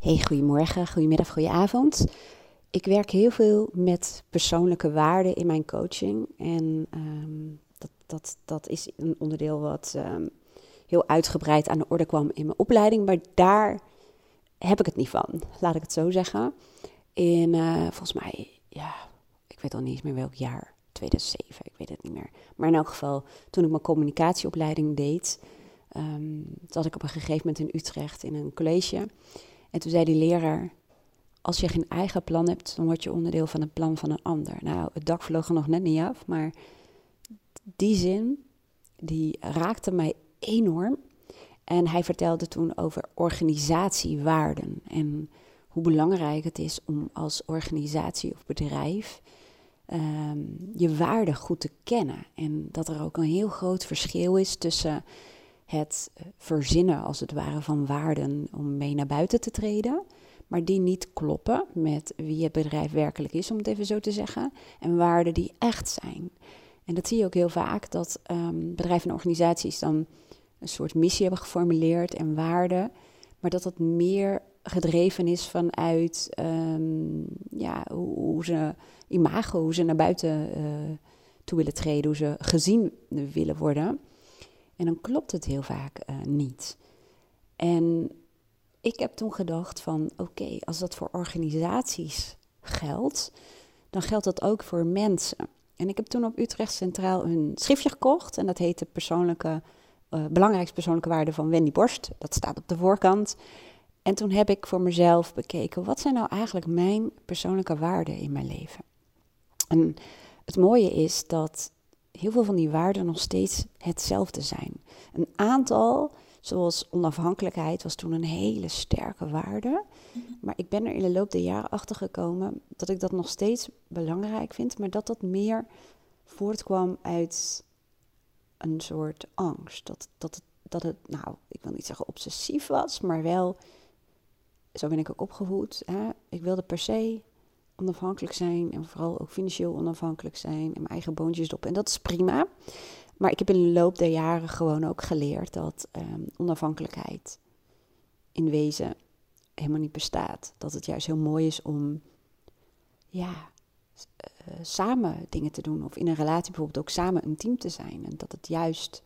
Hey, goedemorgen, goedemiddag, goedenavond. Ik werk heel veel met persoonlijke waarden in mijn coaching. En ehm, dat, dat, dat is een onderdeel wat ehm, heel uitgebreid aan de orde kwam in mijn opleiding. Maar daar heb ik het niet van, laat ik het zo zeggen. In, uh, volgens mij, ja, ik weet al niet eens meer welk jaar. 2007, ik weet het niet meer. Maar in elk geval, toen ik mijn communicatieopleiding deed, um, zat ik op een gegeven moment in Utrecht in een college. En toen zei die leraar, als je geen eigen plan hebt, dan word je onderdeel van het plan van een ander. Nou, het dak vloog er nog net niet af, maar die zin, die raakte mij enorm. En hij vertelde toen over organisatiewaarden en hoe belangrijk het is om als organisatie of bedrijf um, je waarden goed te kennen. En dat er ook een heel groot verschil is tussen het verzinnen, als het ware, van waarden om mee naar buiten te treden, maar die niet kloppen met wie het bedrijf werkelijk is, om het even zo te zeggen, en waarden die echt zijn. En dat zie je ook heel vaak, dat um, bedrijven en organisaties dan een soort missie hebben geformuleerd en waarden, maar dat dat meer gedreven is vanuit um, ja, hoe, hoe, ze imago, hoe ze naar buiten uh, toe willen treden, hoe ze gezien willen worden. En dan klopt het heel vaak uh, niet. En ik heb toen gedacht van oké, als dat voor organisaties geldt, dan geldt dat ook voor mensen. En ik heb toen op Utrecht Centraal een schriftje gekocht en dat heette persoonlijke, uh, belangrijkste persoonlijke waarde van Wendy Borst. Dat staat op de voorkant. En toen heb ik voor mezelf bekeken, wat zijn nou eigenlijk mijn persoonlijke waarden in mijn leven? En het mooie is dat heel veel van die waarden nog steeds hetzelfde zijn. Een aantal, zoals onafhankelijkheid, was toen een hele sterke waarde. Maar ik ben er in de loop der jaren achter gekomen dat ik dat nog steeds belangrijk vind, maar dat dat meer voortkwam uit een soort angst. Dat, dat, het, dat het, nou, ik wil niet zeggen obsessief was, maar wel, zo ben ik ook opgevoed. Hè? Ik wilde per se onafhankelijk zijn en vooral ook financieel onafhankelijk zijn en mijn eigen boontjes op. En dat is prima. Maar ik heb in de loop der jaren gewoon ook geleerd dat um, onafhankelijkheid in wezen helemaal niet bestaat. Dat het juist heel mooi is om ja, uh, samen dingen te doen. Of in een relatie bijvoorbeeld ook samen een team te zijn. En dat het juist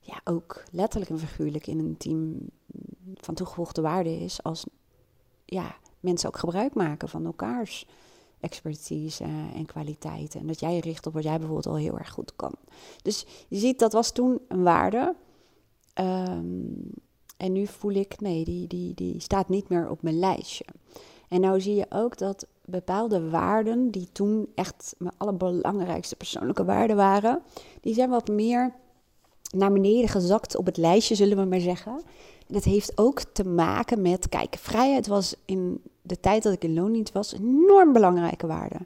ja, ook letterlijk en figuurlijk in een team van toegevoegde waarde is als ja, mensen ook gebruik maken van elkaars expertise en kwaliteiten. En dat jij je richt op wat jij bijvoorbeeld al heel erg goed kan. Dus je ziet, dat was toen een waarde. Um, en nu voel ik, nee, die, die, die staat niet meer op mijn lijstje. En nou zie je ook dat bepaalde waarden, die toen echt mijn allerbelangrijkste persoonlijke waarden waren, die zijn wat meer naar beneden gezakt op het lijstje, zullen we maar zeggen. Dat heeft ook te maken met, kijk, vrijheid was in de tijd dat ik in loondienst was een enorm belangrijke waarde.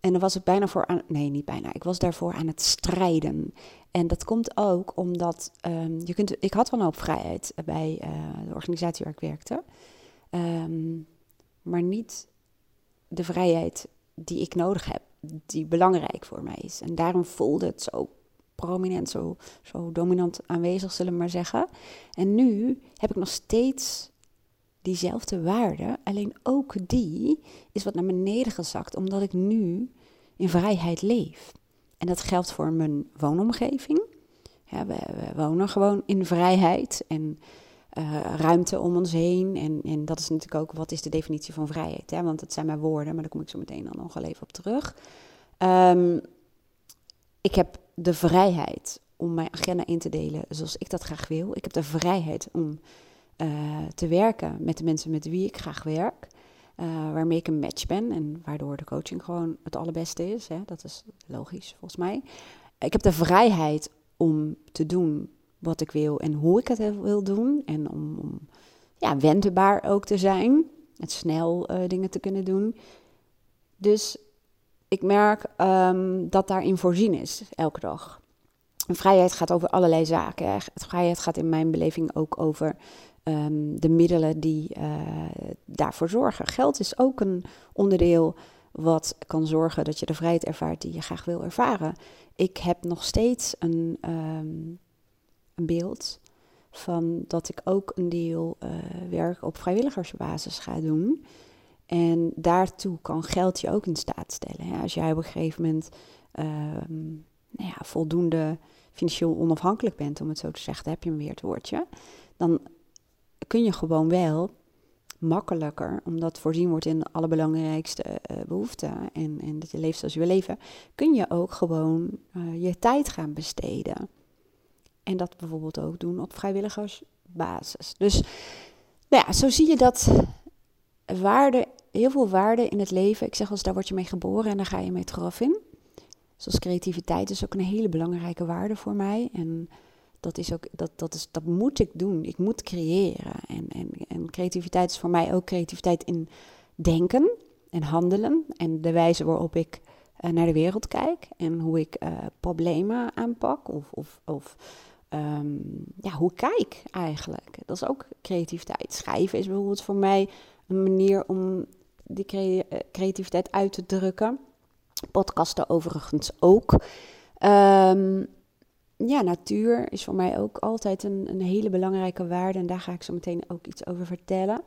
En dan was ik bijna voor aan, nee, niet bijna, ik was daarvoor aan het strijden. En dat komt ook omdat um, je kunt, ik had wel een hoop vrijheid bij uh, de organisatie waar ik werkte, um, maar niet de vrijheid die ik nodig heb, die belangrijk voor mij is. En daarom voelde het zo prominent, zo, zo dominant aanwezig, zullen we maar zeggen. En nu heb ik nog steeds diezelfde waarde, alleen ook die is wat naar beneden gezakt, omdat ik nu in vrijheid leef. En dat geldt voor mijn woonomgeving. We, wonen gewoon in vrijheid en uh, ruimte om ons heen. En, en dat is natuurlijk ook, wat is de definitie van vrijheid? Hè? Want het zijn mijn woorden, maar daar kom ik zo meteen dan nog wel even op terug. Um, ik heb de vrijheid om mijn agenda in te delen zoals ik dat graag wil. Ik heb de vrijheid om uh, te werken met de mensen met wie ik graag werk. Uh, waarmee ik een match ben en waardoor de coaching gewoon het allerbeste is. Hè? Dat is logisch volgens mij. Ik heb de vrijheid om te doen wat ik wil en hoe ik het wil doen. En om, om ja, wendbaar ook te zijn en snel uh, dingen te kunnen doen. Dus ik merk um, dat daarin voorzien is elke dag. vrijheid gaat over allerlei zaken. Vrijheid gaat in mijn beleving ook over um, de middelen die uh, daarvoor zorgen. Geld is ook een onderdeel wat kan zorgen dat je de vrijheid ervaart die je graag wil ervaren. Ik heb nog steeds een, um, een beeld van dat ik ook een deel uh, werk op vrijwilligersbasis ga doen. En daartoe kan geld je ook in staat stellen. Als jij op een gegeven moment ehm, nou ja, voldoende financieel onafhankelijk bent, om het zo te zeggen, heb je een weer het woordje. Dan kun je gewoon wel makkelijker, omdat voorzien wordt in de allerbelangrijkste uh, behoeften en, en dat je leeft zoals je wil leven, kun je ook gewoon uh, je tijd gaan besteden. En dat bijvoorbeeld ook doen op vrijwilligersbasis. Dus nou ja, zo zie je dat waarde, heel veel waarde in het leven. Ik zeg als daar word je mee geboren en daar ga je mee terug in. Zoals creativiteit is ook een hele belangrijke waarde voor mij. En dat, is ook, dat, dat, is, dat moet ik doen. Ik moet creëren. En, en, en creativiteit is voor mij ook creativiteit in denken en handelen. En de wijze waarop ik uh, naar de wereld kijk. En hoe ik uh, problemen aanpak. Of, of, of um, ja, hoe ik kijk eigenlijk. Dat is ook creativiteit. Schrijven is bijvoorbeeld voor mij een manier om die eh, creativiteit uit te drukken. Podcasten overigens ook. Um, ja, natuur is voor mij ook altijd een, een, hele belangrijke waarde. En daar ga ik zo meteen ook iets over vertellen.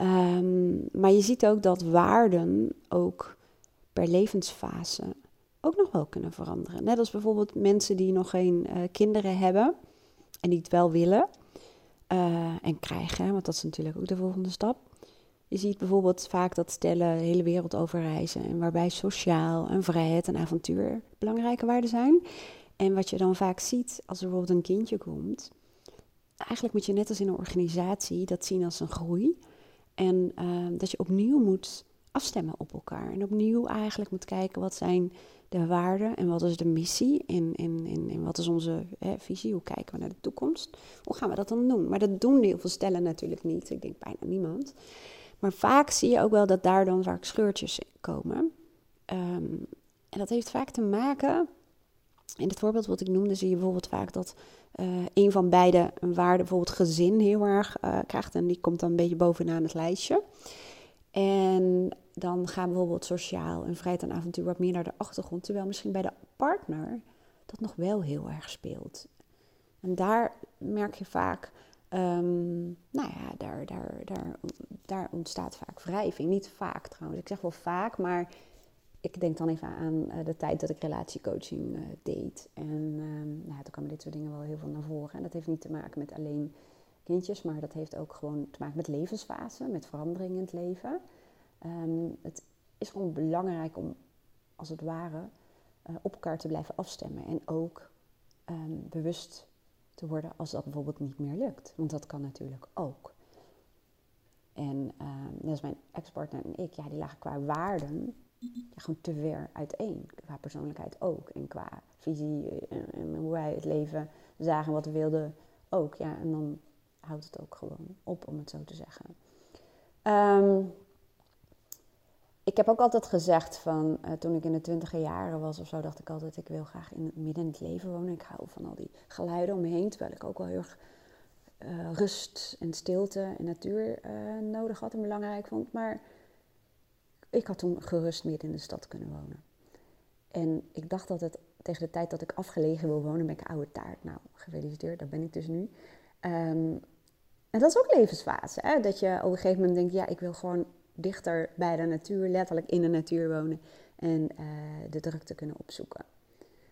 Um, maar je ziet ook dat waarden ook per levensfase ook nog wel kunnen veranderen. Net als bijvoorbeeld mensen die nog geen uh, kinderen hebben en die het wel willen uh, en krijgen, want dat is natuurlijk ook de volgende stap. Je ziet bijvoorbeeld vaak dat stellen de hele wereld over reizen en waarbij sociaal en vrijheid en avontuur belangrijke waarden zijn. En wat je dan vaak ziet als er bijvoorbeeld een kindje komt, eigenlijk moet je net als in een organisatie dat zien als een groei. En uh, dat je opnieuw moet afstemmen op elkaar. En opnieuw eigenlijk moet kijken wat zijn de waarden en wat is de missie en, en, en, en wat is onze hè, visie, hoe kijken we naar de toekomst. Hoe gaan we dat dan doen? Maar dat doen heel veel stellen natuurlijk niet. Ik denk bijna niemand. Maar vaak zie je ook wel dat daar dan vaak scheurtjes komen. Um, en dat heeft vaak te maken in het voorbeeld wat ik noemde, zie je bijvoorbeeld vaak dat uh, een van beide een waarde, bijvoorbeeld gezin, heel erg uh, krijgt. En die komt dan een beetje bovenaan het lijstje. En dan gaan bijvoorbeeld sociaal en vrijheid en avontuur wat meer naar de achtergrond. Terwijl misschien bij de partner dat nog wel heel erg speelt. En daar merk je vaak, um, nou ja, daar, daar, daar, daar ontstaat vaak wrijving. Niet vaak trouwens, ik zeg wel vaak, maar ik denk dan even aan uh, de tijd dat ik relatiecoaching uh, deed. En um, nou, toen kwamen dit soort dingen wel heel veel naar voren. En dat heeft niet te maken met alleen kindjes, maar dat heeft ook gewoon te maken met levensfase, met verandering in het leven. Um, het is gewoon belangrijk om, als het ware, uh, op elkaar te blijven afstemmen. En ook um, bewust te worden als dat bijvoorbeeld niet meer lukt. Want dat kan natuurlijk ook. En dat is mijn ex-partner en ik, ja, die lagen qua waarden gewoon te ver uiteen. Qua persoonlijkheid ook. En qua visie en, hoe wij het leven zagen, wat we wilden ook. Ja, en dan houdt het ook gewoon op, om het zo te zeggen. Um, ik heb ook altijd gezegd van uh, toen ik in de twintiger jaren was of zo, dacht ik altijd, ik wil graag in, midden in het leven wonen. Ik hou van al die geluiden om me heen, terwijl ik ook wel heel erg uh, rust en stilte en natuur uh, nodig had en belangrijk vond. Maar ik had toen gerust midden in de stad kunnen wonen. En ik dacht dat het tegen de tijd dat ik afgelegen wil wonen, ben ik oude taart. Nou, gefeliciteerd, daar ben ik dus nu. Um, en dat is ook levensfase. Hè? Dat je op een gegeven moment denkt, ja, ik wil gewoon dichter bij de natuur, letterlijk in de natuur wonen. En uh, de drukte kunnen opzoeken.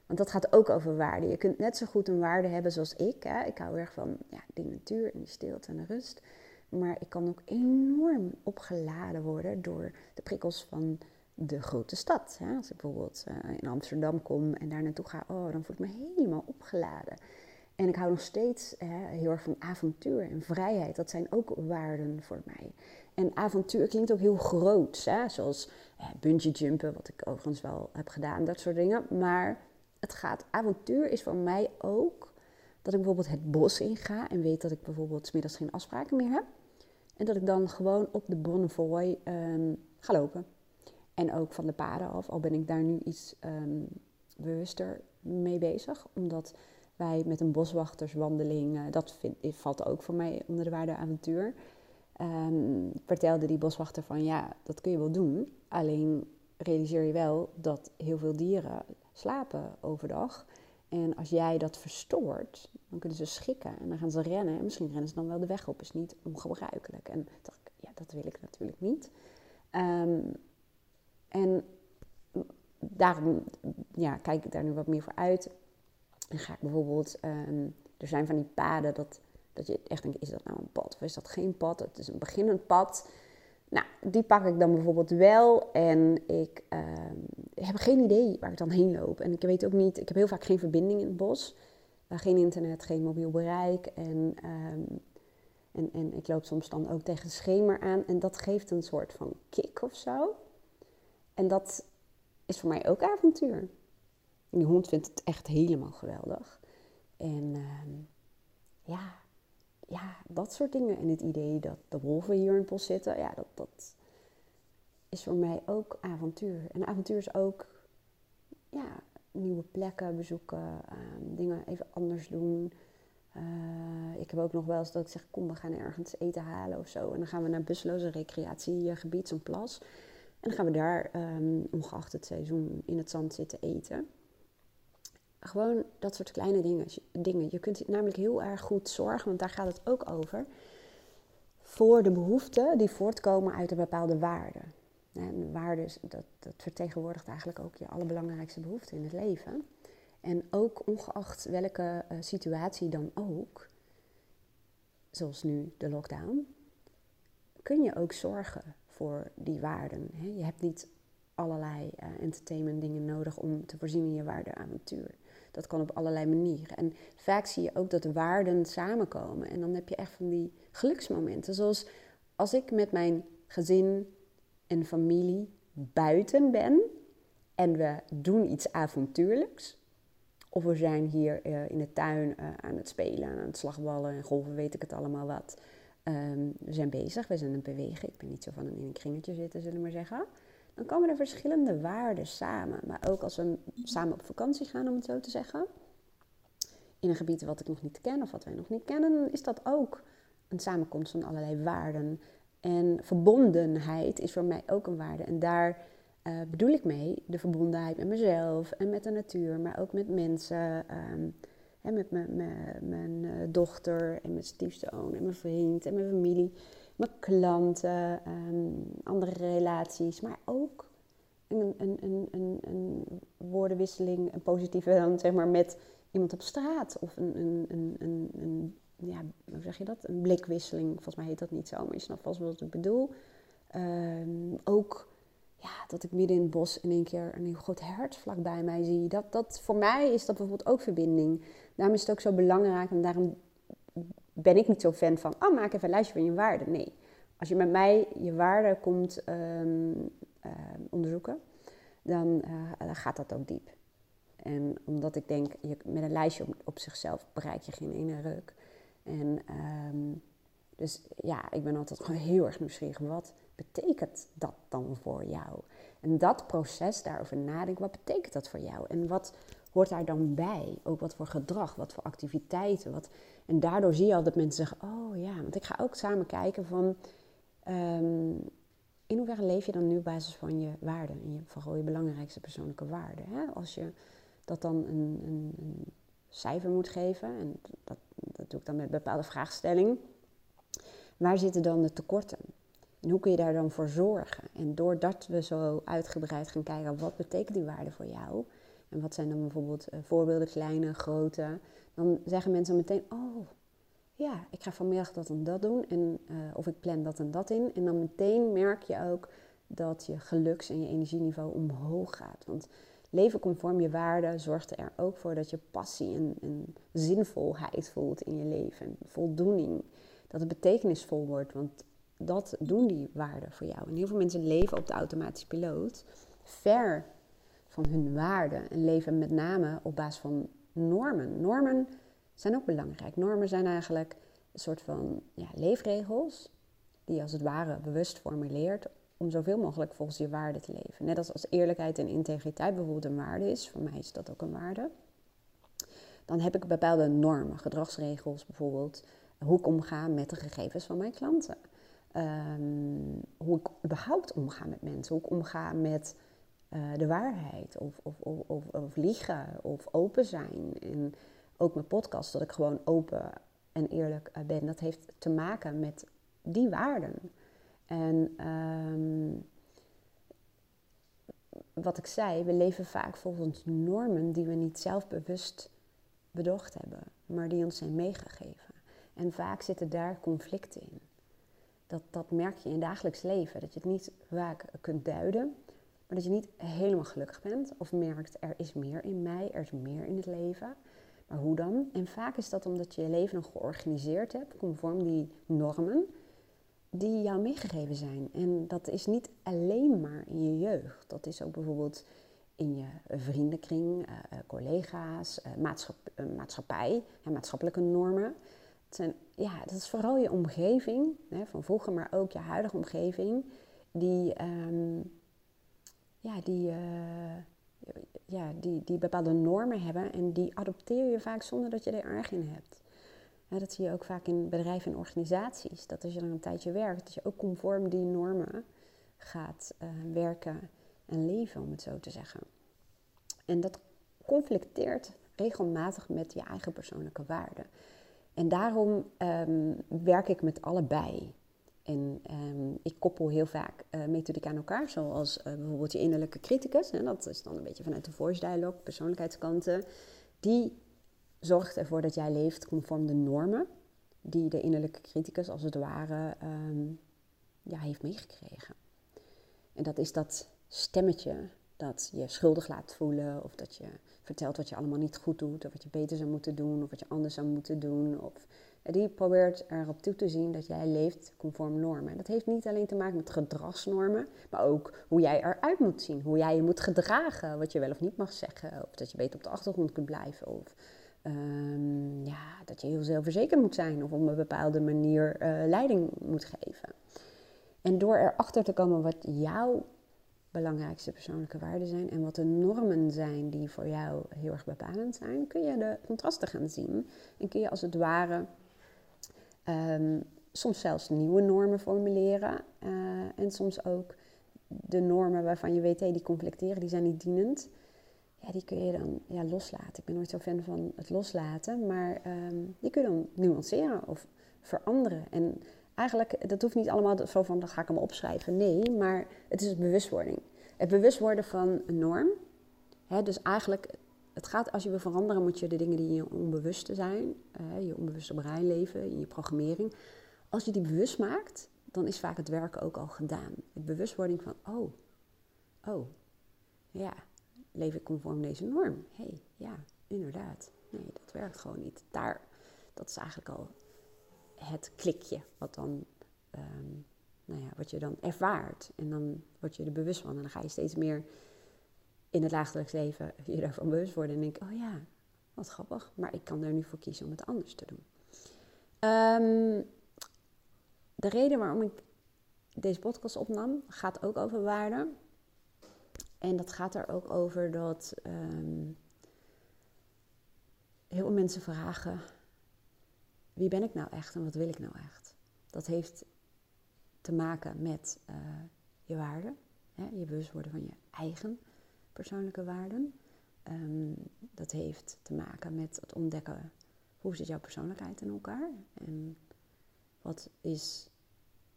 Want dat gaat ook over waarde. Je kunt net zo goed een waarde hebben zoals ik. Hè? Ik hou erg van ja, die natuur en die stilte en de rust. Maar ik kan ook enorm opgeladen worden door de prikkels van de grote stad. Als ik bijvoorbeeld uh, in Amsterdam kom en daar naartoe ga, oh, dan voel ik me helemaal opgeladen. En ik hou nog steeds heel erg van avontuur en vrijheid. Dat zijn ook waarden voor mij. En avontuur klinkt ook heel groot, hè? zoals uh, bungee jumpen, wat ik overigens wel heb gedaan, dat soort dingen. Maar het gaat, avontuur is voor mij ook dat ik bijvoorbeeld het bos inga en weet dat ik bijvoorbeeld smiddags geen afspraken meer heb. En dat ik dan gewoon op de Bonnefoy um, ga lopen. En ook van de paden af, al ben ik daar nu iets um, bewuster mee bezig. Omdat wij met een boswachterswandeling, uh, dat valt ook voor mij onder de waarde avontuur. Um, vertelde die boswachter van ja, dat kun je wel doen. Alleen realiseer je wel dat heel veel dieren slapen overdag. En als jij dat verstoort, dan kunnen ze schikken en dan gaan ze rennen. En misschien rennen ze dan wel de weg op. is niet ongebruikelijk. En dacht ik, ja, dat wil ik natuurlijk niet. Ehm, en daarom ja, kijk ik daar nu wat meer voor uit. En ga ik bijvoorbeeld, ehm, er zijn van die paden dat, dat je echt denkt, is dat nou een pad of is dat geen pad? Het is een beginnend pad. Nou, die pak ik dan bijvoorbeeld wel en ik ehm, heb geen idee waar ik dan heen loop. En ik weet ook niet, ik heb heel vaak geen verbinding in het bos. Uh, geen internet, geen mobiel bereik en, ehm, en, en ik loop soms dan ook tegen de schemer aan. En dat geeft een soort van kick of zo. En dat is voor mij ook avontuur. En die hond vindt het echt helemaal geweldig. En ehm, ja, ja, dat soort dingen. En het idee dat de wolven hier in het bos zitten, ja, dat, dat is voor mij ook avontuur. En avontuur is ook ja, nieuwe plekken bezoeken, ehm, dingen even anders doen. Uh, ik heb ook nog wel eens dat ik zeg, kom, we gaan ergens eten halen of zo. En dan gaan we naar busloze recreatiegebied, zo'n plas. En dan gaan we daar, um, ongeacht het seizoen, in het zand zitten eten. Gewoon dat soort kleine dingen. dingen. Je kunt namelijk heel erg goed zorgen, want daar gaat het ook over. Voor de behoeften die voortkomen uit een bepaalde waarde. En waarde, dat, dat vertegenwoordigt eigenlijk ook je allerbelangrijkste behoeften in het leven. En ook ongeacht welke uh, situatie dan ook, zoals nu de lockdown, kun je ook zorgen voor die waarden. Je hebt niet allerlei uh, entertainment dingen nodig om te voorzien in je waardeavontuur. Dat kan op allerlei manieren. En vaak zie je ook dat de waarden samenkomen. En dan heb je echt van die geluksmomenten. Zoals als ik met mijn gezin en familie buiten ben en we doen iets avontuurlijks. Of we zijn hier uh, in de tuin uh, aan het spelen, aan het slagballen en golven, weet ik het allemaal wat. Um, we zijn bezig, we zijn aan het bewegen. Ik ben niet zo van in een kringetje zitten, zullen we maar zeggen dan komen er verschillende waarden samen. Maar ook als we samen op vakantie gaan, om het zo te zeggen, in een gebied wat ik nog niet ken of wat wij nog niet kennen, is dat ook een samenkomst van allerlei waarden. En verbondenheid is voor mij ook een waarde. En daar uh, bedoel ik mee de verbondenheid met mezelf en met de natuur, maar ook met mensen. Um, hè, met mijn, uh, dochter en mijn stiefzoon en mijn vriend en mijn familie klanten, um, andere relaties, maar ook een, een, een, een, woordenwisseling, een positieve dan zeg maar met iemand op straat of een, ja, hoe zeg je dat? Een blikwisseling, volgens mij heet dat niet zo, maar je snapt vast wat ik bedoel. Um, ook ja, dat ik midden in het bos in één keer een heel groot hert vlak bij mij zie. Dat, dat, voor mij is dat bijvoorbeeld ook verbinding. Daarom is het ook zo belangrijk en daarom ben ik niet zo fan van, oh, maak even een lijstje van je waarden. Nee, als je met mij je waarden komt ehm, ehm, onderzoeken, dan uh, gaat dat ook diep. En omdat ik denk, je, met een lijstje op, zichzelf bereik je geen ene ruk. En ehm, dus ja, ik ben altijd gewoon heel erg nieuwsgierig. Wat betekent dat dan voor jou? En dat proces daarover nadenken, wat betekent dat voor jou? En wat hoort daar dan bij? Ook wat voor gedrag, wat voor activiteiten. Wat... En daardoor zie je al dat mensen zeggen, oh ja, want ik ga ook samen kijken van... Um, in hoeverre leef je dan nu op basis van je waarden? En je, vooral je belangrijkste persoonlijke waarden. Als je dat dan een, een, een cijfer moet geven, en dat, dat doe ik dan met een bepaalde vraagstelling. Waar zitten dan de tekorten? En hoe kun je daar dan voor zorgen? En doordat we zo uitgebreid gaan kijken, wat betekent die waarde voor jou? En wat zijn dan bijvoorbeeld uh, voorbeelden, kleine, grote? Dan zeggen mensen meteen, oh, ja, ik ga vanmiddag dat en dat doen. En, uh, of ik plan dat en dat in. En dan meteen merk je ook dat je geluks- en je energieniveau omhoog gaat. Want leven conform je waarden zorgt er ook voor dat je passie en, en zinvolheid voelt in je leven. Voldoening. Dat het betekenisvol wordt. Want dat doen die waarden voor jou. En heel veel mensen leven op de automatische piloot. Ver van hun waarden. En leven met name op basis van normen. Normen zijn ook belangrijk. Normen zijn eigenlijk een soort van ja, leefregels die je als het ware bewust formuleert om zoveel mogelijk volgens je waarde te leven. Net als als eerlijkheid en integriteit bijvoorbeeld een waarde is, voor mij is dat ook een waarde. Dan heb ik bepaalde normen, gedragsregels bijvoorbeeld, hoe ik omga met de gegevens van mijn klanten. Ehm, hoe ik überhaupt omga met mensen, hoe ik omga met eh, de waarheid of, of, of, of, liegen of open zijn. En ook mijn podcast, dat ik gewoon open en eerlijk eh, ben, dat heeft te maken met die waarden. En ehm, wat ik zei, we leven vaak volgens normen die we niet zelfbewust bedocht hebben, maar die ons zijn meegegeven. En vaak zitten daar conflicten in. Dat, dat merk je in dagelijks leven, dat je het niet vaak kunt duiden, maar dat je niet helemaal gelukkig bent of merkt er is meer in mij, er is meer in het leven. Maar hoe dan? En vaak is dat omdat je je leven nog georganiseerd hebt, conform die normen die jou meegegeven zijn. En dat is niet alleen maar in je jeugd. Dat is ook bijvoorbeeld in je vriendenkring, uh, collega's, uh, maatschap, uh, maatschappij, maatschappelijke normen. Het zijn, ja, dat is vooral je omgeving, hè, van vroeger, maar ook je huidige omgeving, die, um, ja, die, ja, die, die bepaalde normen hebben en die adopteer je vaak zonder dat je er erg in hebt dat zie je ook vaak in bedrijven en organisaties. Dat als je er een tijdje werkt, dat je ook conform die normen gaat uh, werken en leven, om het zo te zeggen. En dat conflicteert regelmatig met je eigen persoonlijke waarden. En daarom um, werk ik met allebei. En um, ik koppel heel vaak uh, methodiek aan elkaar, zoals uh, bijvoorbeeld je innerlijke criticus. Hè, dat is dan een beetje vanuit de voice dialogue, persoonlijkheidskanten. Die zorgt ervoor dat jij leeft conform de normen die de innerlijke criticus als het ware ehm, ja, heeft meegekregen. En dat is dat stemmetje dat je schuldig laat voelen of dat je vertelt wat je allemaal niet goed doet of wat je beter zou moeten doen of wat je anders zou moeten doen. Of, die probeert erop toe te zien dat jij leeft conform normen. En dat heeft niet alleen te maken met gedragsnormen, maar ook hoe jij eruit moet zien, hoe jij je moet gedragen, wat je wel of niet mag zeggen, of dat je beter op de achtergrond kunt blijven. Of um, ja, dat je heel zelfverzekerd moet zijn of op een bepaalde manier uh, leiding moet geven. En door erachter te komen wat jouw belangrijkste persoonlijke waarden zijn en wat de normen zijn die voor jou heel erg bepalend zijn, kun je de contrasten gaan zien. En kun je als het ware um, soms zelfs nieuwe normen formuleren uh, en soms ook de normen waarvan je weet, hé, die conflicteren, die zijn niet dienend ja, die kun je dan ja, loslaten. Ik ben nooit zo fan van het loslaten, maar um, die kun je dan nuanceren of veranderen. En eigenlijk, dat hoeft niet allemaal zo van, dan ga ik hem opschrijven. Nee, maar het is bewustwording. Het bewust worden van een norm. Hè, dus eigenlijk, het gaat, als je wil veranderen, moet je de dingen die in je onbewuste zijn, uh, je onbewuste brein leven, in je programmering, als je die bewust maakt, dan is vaak het werken ook al gedaan. Het bewustwording van, oh, oh, ja, leef ik conform deze norm? Hé, hey, ja, inderdaad. Nee, dat werkt gewoon niet. Daar, dat is eigenlijk al het klikje wat dan, ehm, nou ja, wat je dan ervaart. En dan word je er bewust van. En dan ga je steeds meer in het dagelijks leven je daarvan bewust worden. En denk, oh ja, wat grappig. Maar ik kan er nu voor kiezen om het anders te doen. Um, de reden waarom ik deze podcast opnam, gaat ook over waarden. En dat gaat er ook over dat um, heel veel mensen vragen: wie ben ik nou echt en wat wil ik nou echt? Dat heeft te maken met uh, je waarden, hè, je bewust worden van je eigen persoonlijke waarden. Um, dat heeft te maken met het ontdekken hoe zit jouw persoonlijkheid in elkaar en wat is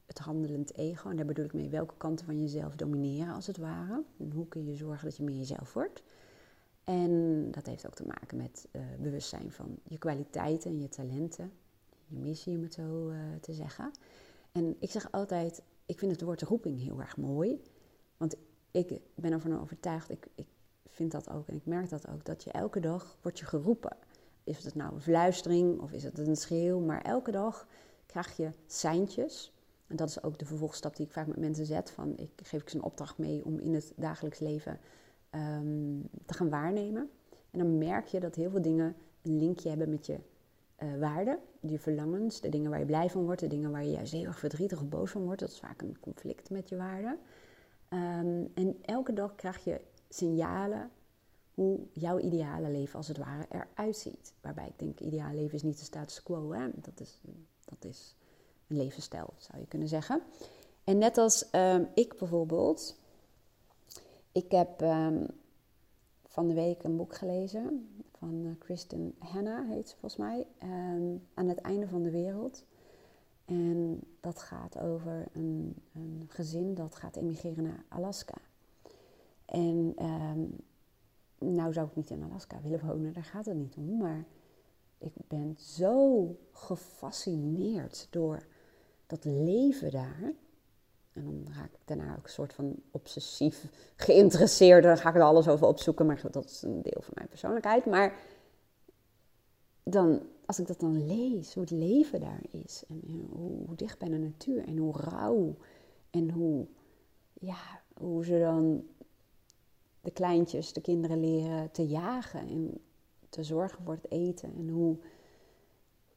het handelend ego. En daar bedoel ik mee welke kanten van jezelf domineren als het ware. En hoe kun je zorgen dat je meer jezelf wordt. En dat heeft ook te maken met uh, bewustzijn van je kwaliteiten en je talenten. Je missie, om het zo uh, te zeggen. En ik zeg altijd, ik vind het woord roeping heel erg mooi. Want ik ben ervan overtuigd, ik, ik vind dat ook en ik merk dat ook, dat je elke dag wordt je geroepen. Is het nou een fluistering of is het een schreeuw, maar elke dag krijg je seintjes en dat is ook de vervolgstap die ik vaak met mensen zet. Van ik geef ik ze een opdracht mee om in het dagelijks leven um, te gaan waarnemen. En dan merk je dat heel veel dingen een linkje hebben met je uh, waarden, je verlangens, de dingen waar je blij van wordt, de dingen waar je juist heel erg verdrietig of boos van wordt. Dat is vaak een conflict met je waarden. Um, en elke dag krijg je signalen hoe jouw ideale leven als het ware eruit ziet. Waarbij ik denk, ideale leven is niet de status quo. Hè? Dat, is, dat is een levensstijl, zou je kunnen zeggen. En net als ehm, ik bijvoorbeeld, ik heb ehm, van de week een boek gelezen van uh, Kristen Hanna, heet ze volgens mij, Aan het einde van de wereld. En dat gaat over een, een gezin dat gaat emigreren naar Alaska. En um, nou zou ik niet in Alaska willen wonen, daar gaat het niet om. Maar ik ben zo gefascineerd door dat leven daar. En dan raak ik daarna ook een soort van obsessief geïnteresseerd. Dan ga ik er alles over opzoeken. Maar dat is een deel van mijn persoonlijkheid. Maar dan, als ik dat dan lees, hoe het leven daar is. En, hoe, hoe, dicht bij de natuur. En hoe rauw. En hoe, ja, hoe ze dan de kleintjes, de kinderen leren te jagen. En te zorgen voor het eten. En hoe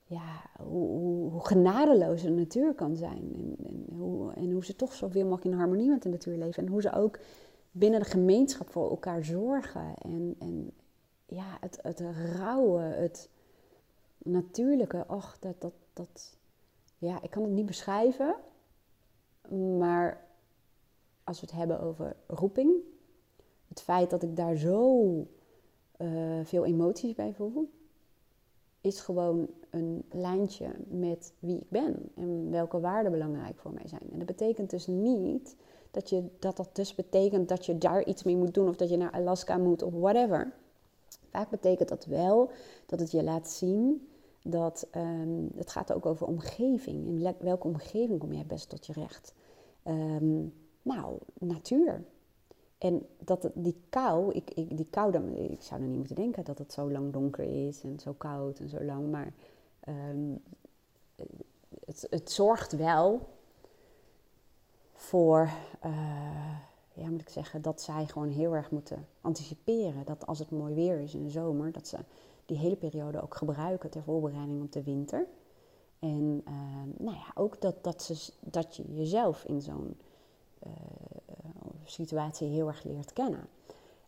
ja, hoe, hoe, genadeloos de natuur kan zijn. En, en, hoe, en hoe ze toch zoveel mogelijk in harmonie met de natuur leven. En hoe ze ook binnen de gemeenschap voor elkaar zorgen. En, en ja, het, het rauwe, het natuurlijke. Och, dat, dat, dat. Ja, ik kan het niet beschrijven. Maar als we het hebben over roeping. Het feit dat ik daar zo uh, veel emoties bij voel is gewoon een lijntje met wie ik ben en welke waarden belangrijk voor mij zijn. En dat betekent dus niet dat je, dat, dat dus betekent dat je daar iets mee moet doen of dat je naar Alaska moet of whatever. Vaak betekent dat wel dat het je laat zien dat um, het gaat ook over omgeving. In welke omgeving kom jij best tot je recht? Um, nou, natuur. En dat die kou, ik, ik, die kou, dan, ik zou er niet moeten denken dat het zo lang donker is en zo koud en zo lang. Maar um, het, het, zorgt wel voor, uh, ja moet ik zeggen, dat zij gewoon heel erg moeten anticiperen. Dat als het mooi weer is in de zomer, dat ze die hele periode ook gebruiken ter voorbereiding op de winter. En uh, nou ja, ook dat, dat, ze, dat je jezelf in zo'n uh, situatie heel erg leert kennen.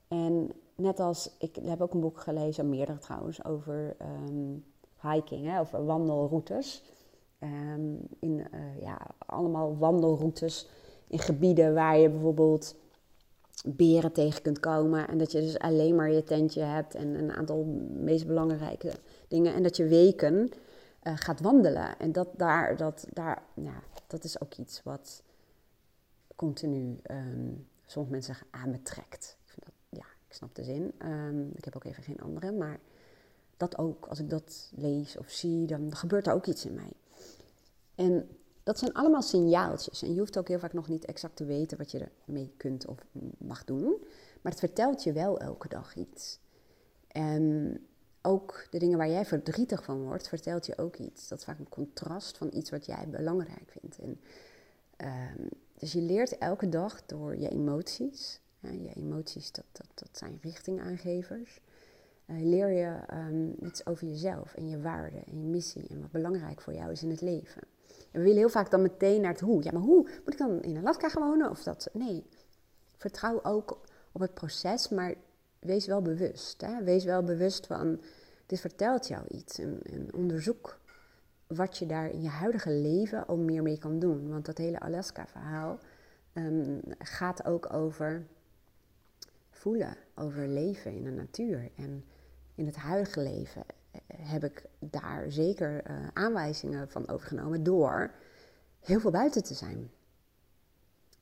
En net als, ik heb ook een boek gelezen, meerdere trouwens, over um, hiking, hè, over wandelroutes. Um, in, uh, ja, allemaal wandelroutes in gebieden waar je bijvoorbeeld beren tegen kunt komen. En dat je dus alleen maar je tentje hebt en een aantal meest belangrijke dingen. En dat je weken uh, gaat wandelen. En dat, daar, dat, daar, ja, dat is ook iets wat continu um, sommige mensen aan me trekt. Ik vind dat, ja, ik snap de zin. Um, ik heb ook even geen andere, maar dat ook. Als ik dat lees of zie, dan gebeurt er ook iets in mij. En dat zijn allemaal signaaltjes. En je hoeft ook heel vaak nog niet exact te weten wat je ermee kunt of mag doen. Maar het vertelt je wel elke dag iets. En ook de dingen waar jij verdrietig van wordt, vertelt je ook iets. Dat is vaak een contrast van iets wat jij belangrijk vindt. En, um, dus je leert elke dag door je emoties. je emoties, dat, dat, dat zijn richtingaangevers. Uh, leer je um, iets over jezelf en je waarden en je missie en wat belangrijk voor jou is in het leven. En we willen heel vaak dan meteen naar het hoe. Ja, maar hoe? Moet ik dan in Alaska gaan wonen? Of dat? Nee. Vertrouw ook op het proces, maar wees wel bewust. Hè? Wees wel bewust van, dit vertelt jou iets. En, en onderzoek wat je daar in je huidige leven al meer mee kan doen. Want dat hele Alaska-verhaal um, gaat ook over voelen, over leven in de natuur. En in het huidige leven heb ik daar zeker uh, aanwijzingen van overgenomen door heel veel buiten te zijn.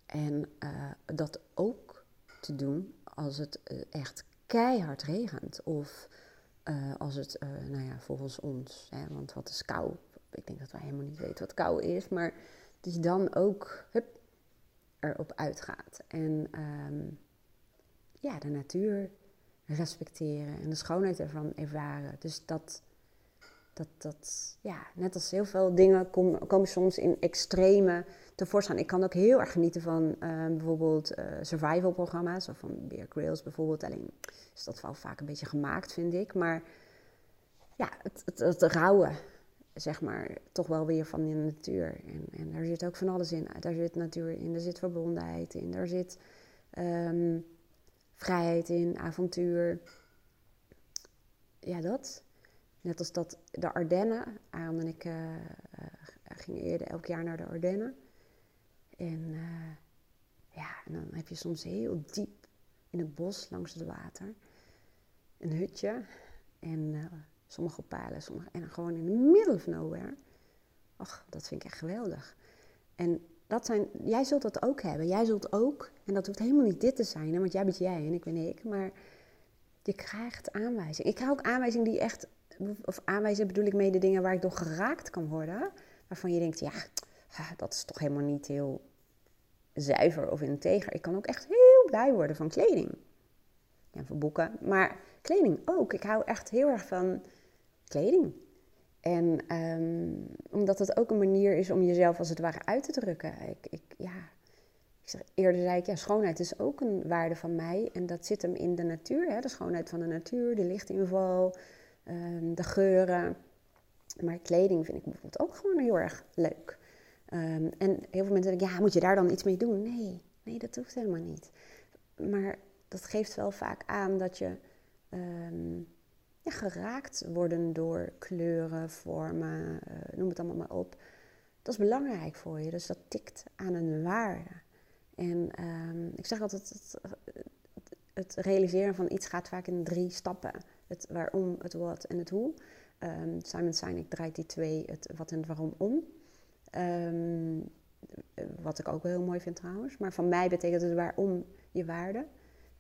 En uh, dat ook te doen als het echt keihard regent. Of als het, nou ja, volgens ons, hè, want wat is kou? ik denk dat wij helemaal niet weten wat kou is, maar dat je dan ook hup, erop uitgaat. En um, ja, de natuur respecteren en de schoonheid ervan ervaren. Dus dat, dat, dat ja, net als heel veel dingen kom, komen soms in extreme tevoorschijn. Ik kan ook heel erg genieten van uh, bijvoorbeeld uh, survival programma's, of van Bear Grylls bijvoorbeeld. Alleen is dat wel vaak een beetje gemaakt, vind ik. Maar ja, het, het, het rauwe, zeg maar, toch wel weer van de natuur. En, en daar zit ook van alles in. Daar zit natuur in, daar zit verbondenheid in, daar zit um, vrijheid in, avontuur. Ja, dat. Net als dat de Ardennen. Aaron en ik uh, gingen eerder elk jaar naar de Ardennen. En uh, ja, dan heb je soms heel diep in het bos langs het water. Een hutje en sommige palen, sommige, en gewoon in the middle of nowhere. Ach, dat vind ik echt geweldig. En dat zijn, jij zult dat ook hebben. Jij zult ook, en dat hoeft helemaal niet dit te zijn, want jij bent jij en ik ben ik, maar je krijgt aanwijzingen. Ik krijg ook aanwijzingen die echt, of aanwijzingen bedoel ik mee de dingen waar ik door geraakt kan worden, waarvan je denkt, ja, dat is toch helemaal niet heel zuiver of integer. Ik kan ook echt heel blij worden van kleding. Ja, van boeken, maar kleding ook. Ik hou echt heel erg van kleding. En ehm, omdat het ook een manier is om jezelf als het ware uit te drukken. Ik, ik, ja, ik zeg, eerder zei ik, ja, schoonheid is ook een waarde van mij. En dat zit hem in de natuur, hè? de schoonheid van de natuur, de lichtinval, um, de geuren. Maar kleding vind ik bijvoorbeeld ook gewoon heel erg leuk. Ehm, en heel veel mensen denken, ja, moet je daar dan iets mee doen? Nee, nee, dat hoeft helemaal niet. Maar dat geeft wel vaak aan dat je geraakt worden door kleuren, vormen, uh, noem het allemaal maar op. Dat is belangrijk voor je, dus dat tikt aan een waarde. En ehm, ik zeg altijd, het, het, realiseren van iets gaat vaak in drie stappen. Het waarom, het wat en het hoe. Um, Simon Sinek draait die twee, het wat en het waarom om. Ehm, wat ik ook wel heel mooi vind trouwens. Maar van mij betekent het waarom je waarde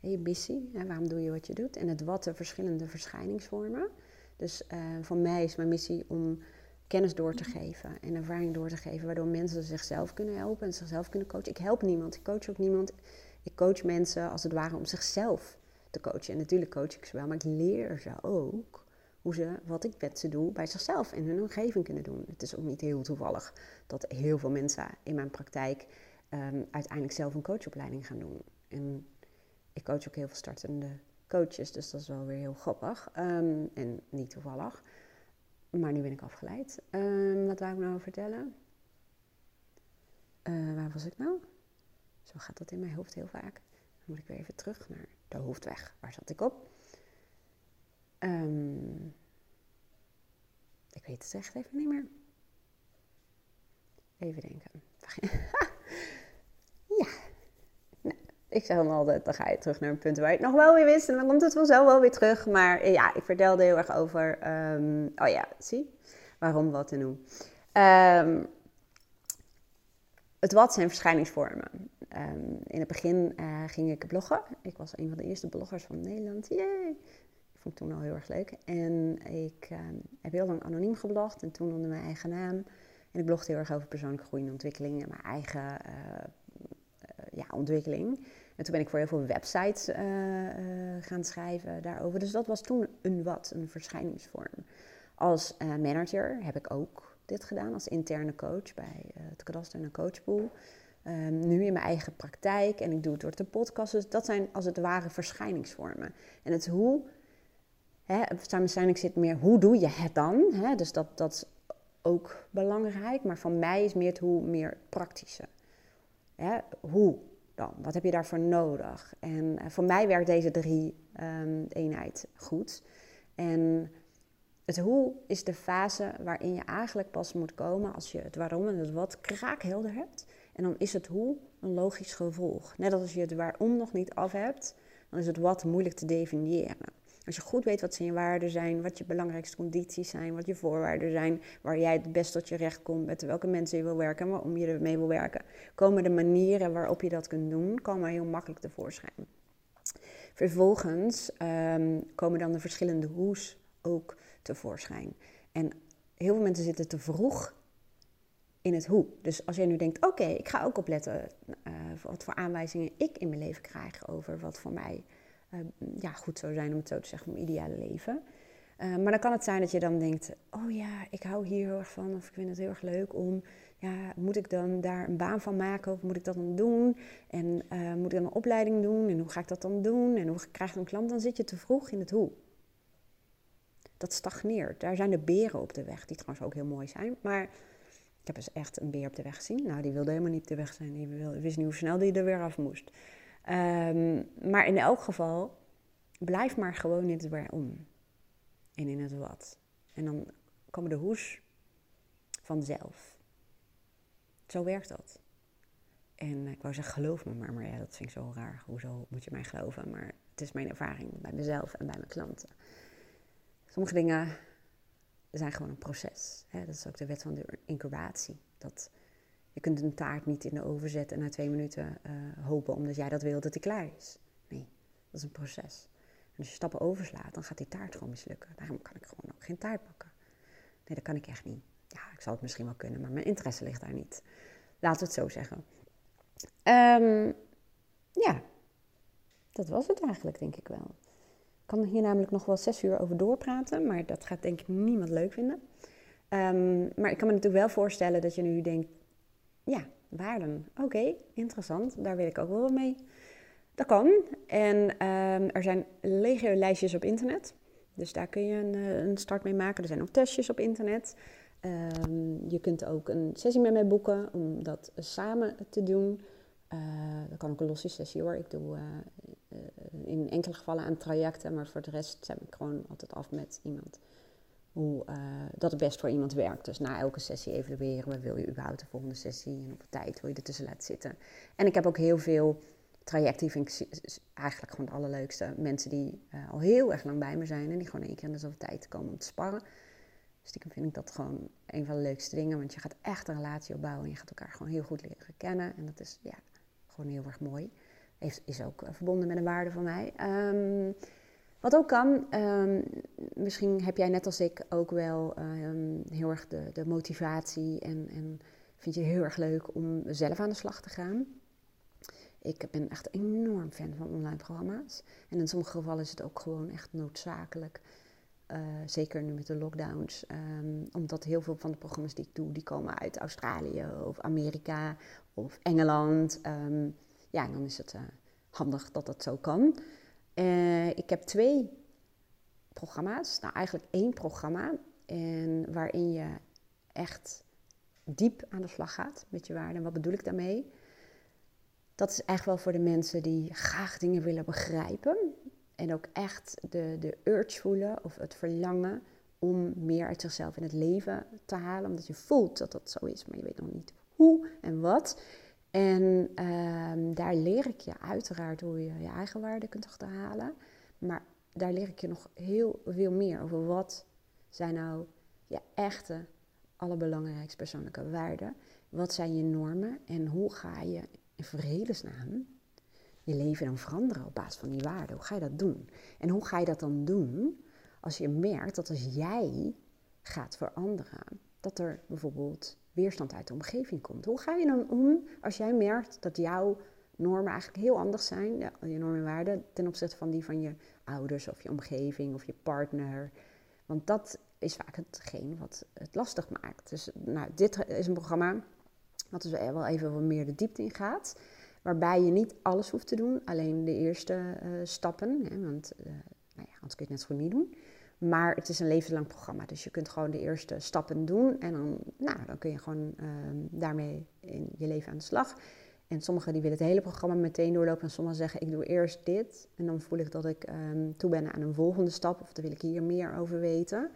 je missie, hè, waarom doe je wat je doet. En het wat de verschillende verschijningsvormen. Dus uh, van mij is mijn missie om kennis door te geven en ervaring door te geven, waardoor mensen zichzelf kunnen helpen en zichzelf kunnen coachen. Ik help niemand, ik coach ook niemand. Ik coach mensen als het ware om zichzelf te coachen. En natuurlijk coach ik ze wel, maar ik leer ze ook hoe ze wat ik met ze doe bij zichzelf en hun omgeving kunnen doen. Het is ook niet heel toevallig dat heel veel mensen in mijn praktijk um, uiteindelijk zelf een coachopleiding gaan doen. En ik coach ook heel veel startende coaches, dus dat is wel weer heel grappig. Ehm, en niet toevallig. Maar nu ben ik afgeleid. Um, wat wou ik nou vertellen? Uh, waar was ik nou? Zo gaat dat in mijn hoofd heel vaak. Dan moet ik weer even terug naar de hoofdweg. Waar zat ik op? Um, ik weet het echt even niet meer. Even denken. ik zeg dan altijd, dan ga je terug naar een punt waar je het nog wel weer wist. En dan komt het vanzelf wel weer terug. Maar eh, ja, ik vertelde heel erg over, um, oh ja, zie, waarom, wat en hoe. Um, het wat zijn verschijningsvormen. Um, in het begin uh, ging ik bloggen. Ik was een van de eerste bloggers van Nederland. Yay! Ik vond het toen al heel erg leuk. En ik heb heel lang anoniem geblogd en toen onder mijn eigen naam. En ik blogde heel erg over persoonlijke groei en ontwikkeling en mijn eigen uh, ja, ontwikkeling. En toen ben ik voor heel veel websites uh, uh, gaan schrijven daarover. Dus dat was toen een wat, een verschijningsvorm. Als uh, manager heb ik ook dit gedaan als interne coach bij het kadaster en coachpool. Um, nu in mijn eigen praktijk en ik doe het door de podcast. Dus dat zijn als het ware verschijningsvormen. En het hoe, hè, waarschijnlijk zit meer hoe doe je het dan? Hè? Dus dat, dat is ook belangrijk. Maar van mij is meer het hoe meer praktische. Hoe dan? Wat heb je daarvoor nodig? En uh, voor mij werkt deze drie um, eenheid goed. En het hoe is de fase waarin je eigenlijk pas moet komen als je het waarom en het wat kraakhelder hebt. En dan is het hoe een logisch gevolg. Net als je het waarom nog niet af hebt, dan is het wat moeilijk te definiëren. Als je goed weet wat zijn je waarden zijn, wat je belangrijkste condities zijn, wat je voorwaarden zijn, waar jij het best tot je recht komt, met welke mensen je wil werken en waarom je ermee wil werken, komen de manieren waarop je dat kunt doen, komen heel makkelijk tevoorschijn. Vervolgens um, komen dan de verschillende hoes ook tevoorschijn. En heel veel mensen zitten te vroeg in het hoe. Dus als jij nu denkt, oké, ik ga ook opletten uh, wat voor aanwijzingen ik in mijn leven krijg over wat voor mij uh, ja, goed zou zijn om het zo te zeggen, mijn ideale leven. Uh, maar dan kan het zijn dat je dan denkt, oh ja, ik hou hier heel erg van of ik vind het heel erg leuk om, ja, moet ik dan daar een baan van maken of moet ik dat dan doen? En uh, moet ik dan een opleiding doen en hoe ga ik dat dan doen? En hoe krijg ik een klant? Dan zit je te vroeg in het hoe. Dat stagneert. Daar zijn de beren op de weg, die trouwens ook heel mooi zijn. Maar ik heb dus echt een beer op de weg gezien. Nou, die wilde helemaal niet op de weg zijn. Die wist niet hoe snel die er weer af moest. Um, maar in elk geval, blijf maar gewoon in het waarom en in het wat. En dan komen de hoes vanzelf. Zo werkt dat. En ik wou zeggen, geloof me maar. Maar ja, dat vind ik zo raar. Hoezo moet je mij geloven? Maar het is mijn ervaring bij mezelf en bij mijn klanten. Sommige dingen zijn gewoon een proces. Hè? Dat is ook de wet van de incubatie. Dat je kunt een taart niet in de oven zetten en na twee minuten uh, hopen omdat jij dat wil dat die klaar is. Nee, dat is een proces. Als je stappen overslaat, dan gaat die taart gewoon mislukken. Daarom kan ik gewoon ook geen taart bakken. Nee, dat kan ik echt niet. Ja, ik zal het misschien wel kunnen, maar mijn interesse ligt daar niet. Laten we het zo zeggen. Um, ja, dat was het eigenlijk, denk ik wel. Ik kan hier namelijk nog wel zes uur over doorpraten, maar dat gaat denk ik niemand leuk vinden. Um, maar ik kan me natuurlijk wel voorstellen dat je nu denkt, ja, waarden. Oké, interessant. Daar wil ik ook wel mee. Dat kan. En um, er zijn legio lijstjes op internet. Dus daar kun je een, eh, een, start mee maken. Er zijn ook testjes op internet. Um, je kunt ook een sessie met mij boeken om dat samen te doen. Uh, dat kan ook een losse sessie hoor. Ik doe uh, in enkele gevallen aan trajecten, maar voor de rest zet ik gewoon altijd af met iemand hoe uh, dat het best voor iemand werkt. Dus na elke sessie evalueren, wil je überhaupt de volgende sessie en hoeveel tijd wil je ertussen laten zitten. En ik heb ook heel veel trajecten, die vind ik eigenlijk gewoon het allerleukste. Mensen die uh, al heel erg lang bij me zijn en die gewoon één keer in de zoveel tijd komen om te sparren. Stiekem vind ik dat gewoon een van de leukste dingen, want je gaat echt een relatie opbouwen en je gaat elkaar gewoon heel goed leren kennen. En dat is ja, gewoon heel erg mooi. Heeft, is ook uh, verbonden met een waarde van mij. Um, wat ook kan, um, misschien heb jij net als ik ook wel um, heel erg de, de motivatie en, en, vind je heel erg leuk om zelf aan de slag te gaan. Ik ben echt enorm fan van online programma's. En in sommige gevallen is het ook gewoon echt noodzakelijk. Uh, zeker nu met de lockdowns. Um, omdat heel veel van de programma's die ik doe, die komen uit Australië of Amerika of Engeland. ja, dan is het uh, handig dat dat zo kan. Uh, ik heb twee programma's, nou eigenlijk één programma, en waarin je echt diep aan de slag gaat met je waarden. En wat bedoel ik daarmee? Dat is echt wel voor de mensen die graag dingen willen begrijpen en ook echt de, de urge voelen of het verlangen om meer uit zichzelf in het leven te halen, omdat je voelt dat dat zo is, maar je weet nog niet hoe en wat. En ehm, daar leer ik je uiteraard hoe je je eigen waarde kunt achterhalen. Maar daar leer ik je nog heel veel meer over wat zijn nou je echte, allerbelangrijkste persoonlijke waarden. Wat zijn je normen en hoe ga je in vredesnaam je leven dan veranderen op basis van die waarden? Hoe ga je dat doen? En hoe ga je dat dan doen als je merkt dat als jij gaat veranderen, dat er bijvoorbeeld weerstand uit de omgeving komt. Hoe ga je dan om als jij merkt dat jouw normen eigenlijk heel anders zijn, je normen en waarden, ten opzichte van die van je ouders of je omgeving of je partner? Want dat is vaak hetgeen wat het lastig maakt. Dus nou, dit is een programma wat dus wel even wat meer de diepte in gaat. Waarbij je niet alles hoeft te doen, alleen de eerste uh, stappen. Hè, want uh, nou ja, anders kun je het net zo goed niet doen. Maar het is een levenslang programma. Dus je kunt gewoon de eerste stappen doen. En dan, nou, dan kun je gewoon uh, daarmee in je leven aan de slag. En sommigen die willen het hele programma meteen doorlopen. En sommigen zeggen, ik doe eerst dit. En dan voel ik dat ik um, toe ben aan een volgende stap. Of dan wil ik hier meer over weten.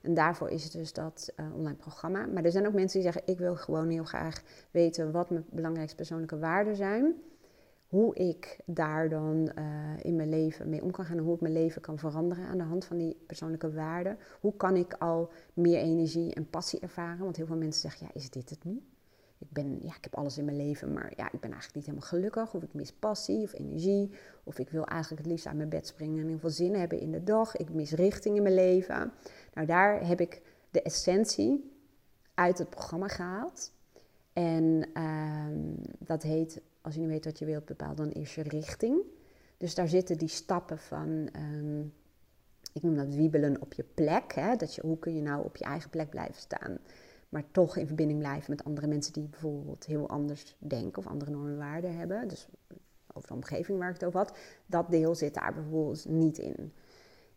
En daarvoor is het dus dat uh, online programma. Maar er zijn ook mensen die zeggen, ik wil gewoon heel graag weten wat mijn belangrijkste persoonlijke waarden zijn hoe ik daar dan uh, in mijn leven mee om kan gaan en hoe ik mijn leven kan veranderen aan de hand van die persoonlijke waarden. Hoe kan ik al meer energie en passie ervaren? Want heel veel mensen zeggen, ja, is dit het nu? Ik, ben, ja, ik heb alles in mijn leven, maar ja, ik ben eigenlijk niet helemaal gelukkig. Of ik mis passie of energie. Of ik wil eigenlijk het liefst uit mijn bed springen en heel veel zin hebben in de dag. Ik mis richting in mijn leven. Nou, daar heb ik de essentie uit het programma gehaald. En uh, dat heet als je niet weet wat je wilt bepalen, dan is je richting. Dus daar zitten die stappen van, um, ik noem dat wiebelen op je plek. Hè? Dat je, hoe kun je nou op je eigen plek blijven staan, maar toch in verbinding blijven met andere mensen die bijvoorbeeld heel anders denken of andere normen en waarden hebben. Dus over de omgeving waar ik het over had. Dat deel zit daar bijvoorbeeld niet in.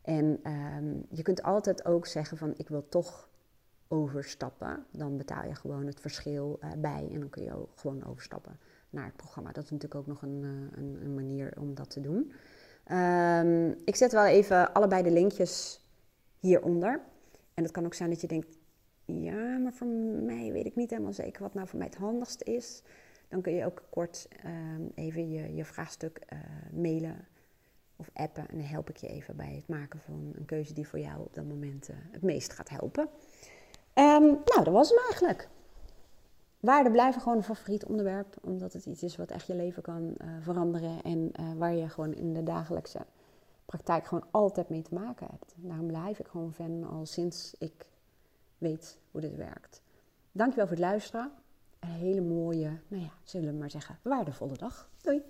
En um, je kunt altijd ook zeggen van ik wil toch overstappen. Dan betaal je gewoon het verschil uh, bij en dan kun je ook gewoon overstappen naar het programma. Dat is natuurlijk ook nog een, eh, een, een manier om dat te doen. Um, ik zet wel even allebei de linkjes hieronder. En het kan ook zijn dat je denkt, ja, maar voor mij weet ik niet helemaal zeker wat nou voor mij het handigst is. dan kun je ook kort ehm, even je, je vraagstuk uh, mailen of appen. En dan help ik je even bij het maken van een keuze die voor jou op dat moment uh, het meest gaat helpen. Um, nou, dat was hem eigenlijk. Waarden blijven gewoon een favoriet onderwerp, omdat het iets is wat echt je leven kan uh, veranderen en waar je gewoon in de dagelijkse praktijk gewoon altijd mee te maken hebt. Daarom blijf ik gewoon fan al sinds ik weet hoe dit werkt. Dankjewel voor het luisteren. Een hele mooie, nou ja, zullen we maar zeggen, waardevolle dag. Doei!